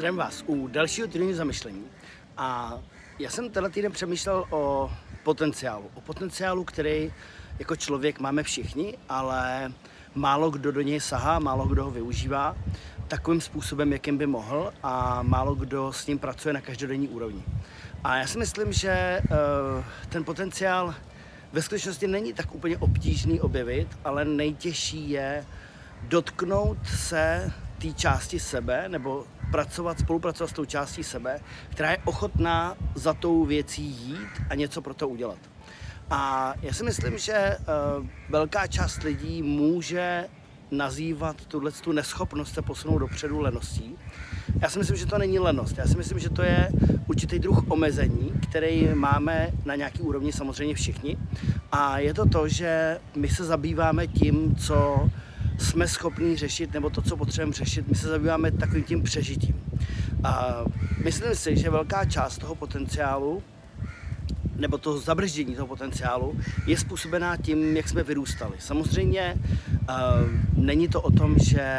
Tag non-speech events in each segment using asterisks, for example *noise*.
Zdravím vás u dalšího týdenního zamyšlení. A já jsem tenhle týden přemýšlel o potenciálu. O potenciálu, který jako člověk máme všichni, ale málo kdo do něj sahá, málo kdo ho využívá takovým způsobem, jakým by mohl a málo kdo s ním pracuje na každodenní úrovni. A já si myslím, že uh, ten potenciál ve skutečnosti není tak úplně obtížný objevit, ale nejtěžší je dotknout se té části sebe, nebo pracovat, spolupracovat s tou částí sebe, která je ochotná za tou věcí jít a něco pro to udělat. A já si myslím, že uh, velká část lidí může nazývat tuhle tu neschopnost se posunout dopředu leností. Já si myslím, že to není lenost. Já si myslím, že to je určitý druh omezení, který máme na nějaký úrovni samozřejmě všichni. A je to to, že my se zabýváme tím, co jsme schopní řešit, nebo to, co potřebujeme řešit, my se zabýváme takovým tím přežitím. A myslím si, že velká část toho potenciálu nebo to zabrždění toho potenciálu je způsobená tím, jak jsme vyrůstali. Samozřejmě uh, není to o tom, že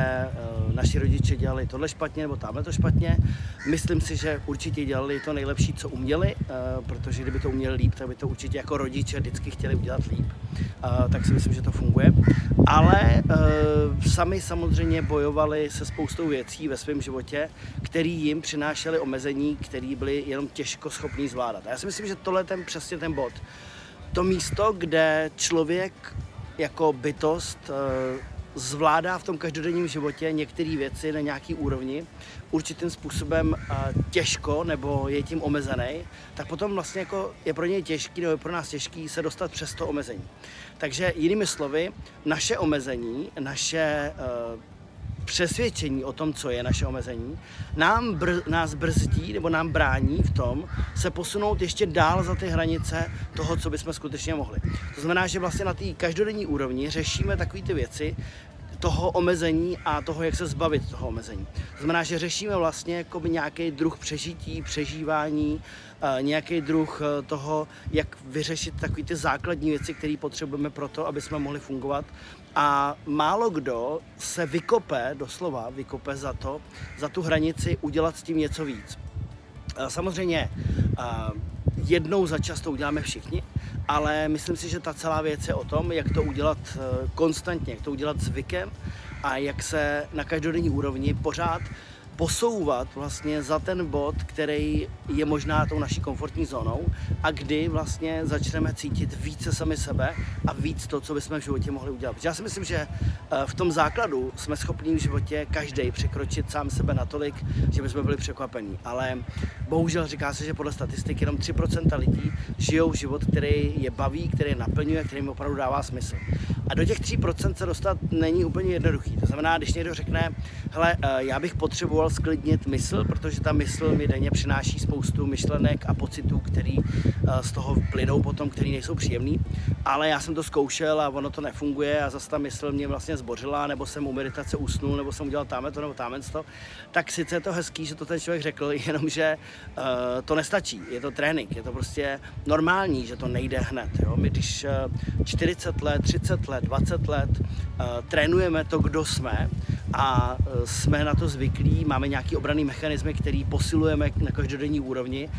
uh, naši rodiče dělali tohle špatně nebo tamhle to špatně. Myslím si, že určitě dělali to nejlepší, co uměli, uh, protože kdyby to uměli líp, tak by to určitě jako rodiče vždycky chtěli udělat líp. Uh, tak si myslím, že to funguje. Ale uh, sami samozřejmě bojovali se spoustou věcí ve svém životě, které jim přinášely omezení, které byly jenom těžko schopní zvládat. A já si myslím, že tohle ten přesně ten bod. To místo, kde člověk jako bytost eh, zvládá v tom každodenním životě některé věci na nějaký úrovni určitým způsobem eh, těžko nebo je tím omezený, tak potom vlastně jako je pro něj těžký nebo je pro nás těžký se dostat přes to omezení. Takže jinými slovy, naše omezení, naše uh, přesvědčení o tom, co je naše omezení, nám br- nás brzdí nebo nám brání v tom se posunout ještě dál za ty hranice toho, co bychom skutečně mohli. To znamená, že vlastně na té každodenní úrovni řešíme takové ty věci, toho omezení a toho, jak se zbavit toho omezení. To znamená, že řešíme vlastně nějaký druh přežití, přežívání, eh, nějaký druh eh, toho, jak vyřešit takové ty základní věci, které potřebujeme pro to, aby jsme mohli fungovat. A málo kdo se vykope, doslova vykope za to, za tu hranici udělat s tím něco víc. Eh, samozřejmě jednou za čas to uděláme všichni, ale myslím si, že ta celá věc je o tom, jak to udělat eh, konstantně, jak to udělat zvykem a jak se na každodenní úrovni pořád posouvat vlastně za ten bod, který je možná tou naší komfortní zónou a kdy vlastně začneme cítit více sami sebe a víc to, co bychom v životě mohli udělat. Já si myslím, že eh, v tom základu jsme schopni v životě každý překročit sám sebe natolik, že bychom byli překvapení. Ale bohužel říká se, že podle statistik jenom 3% lidí žijou život, který je baví, který je naplňuje, který jim opravdu dává smysl. A do těch 3% se dostat není úplně jednoduchý. To znamená, když někdo řekne, hele, eh, já bych potřeboval sklidnit mysl, protože ta mysl mi denně přináší spoustu myšlenek a pocitů, který eh, z toho plynou potom, který nejsou příjemný. Ale já jsem to zkoušel a ono to nefunguje a zase ta mysl mě vlastně zbořila, nebo jsem u meditace usnul, nebo jsem udělal tamhle to nebo tamhle to. Tak sice je to hezký, že to ten člověk řekl, *laughs* jenomže uh, to nestačí. Je to trénink, je to prostě normální, že to nejde hned. Jo? My když uh, 40 let, 30 let, 20 let trénujeme to, kdo jsme, a e, jsme na to zvyklí, máme nějaký obraný mechanismy, který posilujeme na každodenní úrovni.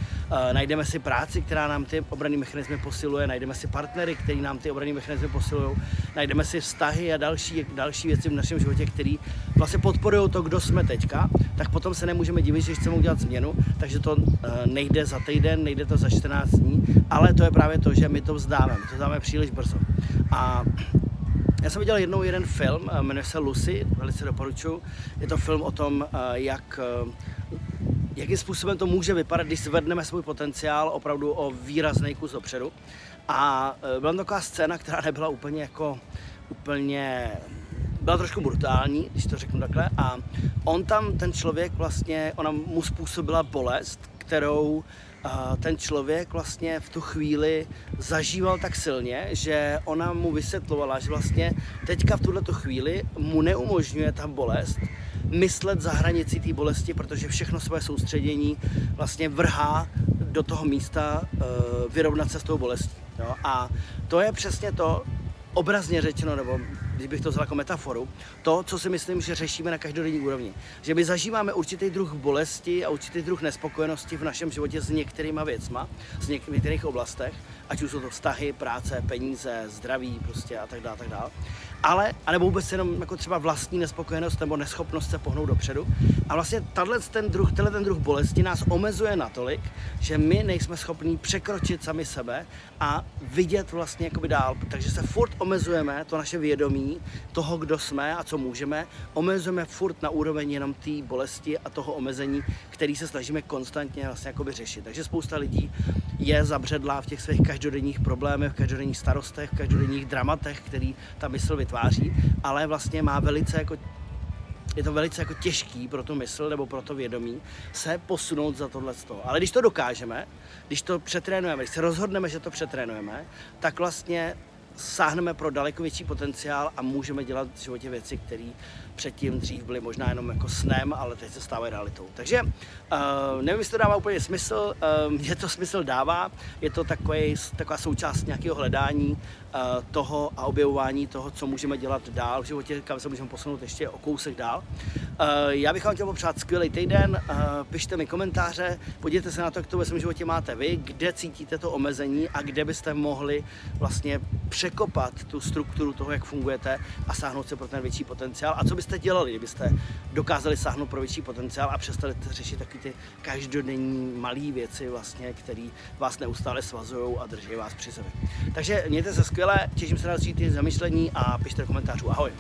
E, najdeme si práci, která nám ty obraný mechanismy posiluje, najdeme si partnery, který nám ty obraný mechanismy posilují, najdeme si vztahy a další, další věci v našem životě, které vlastně podporují to, kdo jsme teďka, tak potom se nemůžeme divit, že chceme udělat změnu, takže to e, nejde za týden, nejde to za 14 dní, ale to je právě to, že my to vzdáme, to vzdáme příliš brzo. A já jsem viděl jednou jeden film, eh, jmenuje se Lucy, velice doporučuji. Je to film o tom, eh, jak eh, jakým způsobem to může vypadat, když zvedneme svůj potenciál opravdu o výrazný kus dopředu. A byla taková scéna, která nebyla úplně jako úplně byla trošku brutální, když to řeknu takhle. A on tam, ten člověk vlastně, ona mu způsobila bolest, kterou ten člověk vlastně v tu chvíli zažíval tak silně, že ona mu vysvětlovala, že vlastně teďka v tuhle chvíli mu neumožňuje ta bolest myslet za hranici té bolesti, protože všechno své soustředění vlastně vrhá do toho místa e, vyrovnat se s tou bolestí. A to je přesně to, obrazně řečeno, nebo když bych to vzal jako metaforu, to, co si myslím, že řešíme na každodenní úrovni. Že my zažíváme určitý druh bolesti a určitý druh nespokojenosti v našem životě s některýma věcma, z něk- v některých oblastech, ať už jsou to vztahy, práce, peníze, zdraví prostě a tak dále, tak dále. Ale, anebo vůbec jenom jako třeba vlastní nespokojenost nebo neschopnost se pohnout dopředu. A vlastně tato ten druh, tenhle ten druh bolesti nás omezuje natolik, že my nejsme schopní překročit sami sebe a vidět vlastně jakoby dál. Takže se furt omezujeme, to naše vědomí, toho, kdo jsme a co můžeme, omezujeme furt na úroveň jenom té bolesti a toho omezení, který se snažíme konstantně vlastně jakoby řešit. Takže spousta lidí je zabředlá v těch svých každodenních problémech, v každodenních starostech, v každodenních dramatech, který ta mysl vytváří, ale vlastně má velice jako je to velice jako těžký pro tu mysl nebo pro to vědomí se posunout za tohle. Ale když to dokážeme, když to přetrénujeme, když se rozhodneme, že to přetrénujeme, tak vlastně sáhneme pro daleko větší potenciál a můžeme dělat v životě věci, které předtím dřív byly možná jenom jako snem, ale teď se stávají realitou. Takže uh, nevím, jestli to dává úplně smysl, uh, mně to smysl dává, je to takový, taková součást nějakého hledání toho a objevování toho, co můžeme dělat dál v životě, kam se můžeme posunout ještě o kousek dál. Uh, já bych vám chtěl popřát skvělý týden, uh, pište mi komentáře, podívejte se na to, jak to ve svém životě máte vy, kde cítíte to omezení a kde byste mohli vlastně překopat tu strukturu toho, jak fungujete a sáhnout se pro ten větší potenciál. A co byste dělali, kdybyste dokázali sáhnout pro větší potenciál a přestali řešit taky ty každodenní malé věci, vlastně, které vás neustále svazují a drží vás při sobě. Takže mějte se skvěle, těším se na další zamyšlení a pište do komentářů. Ahoj!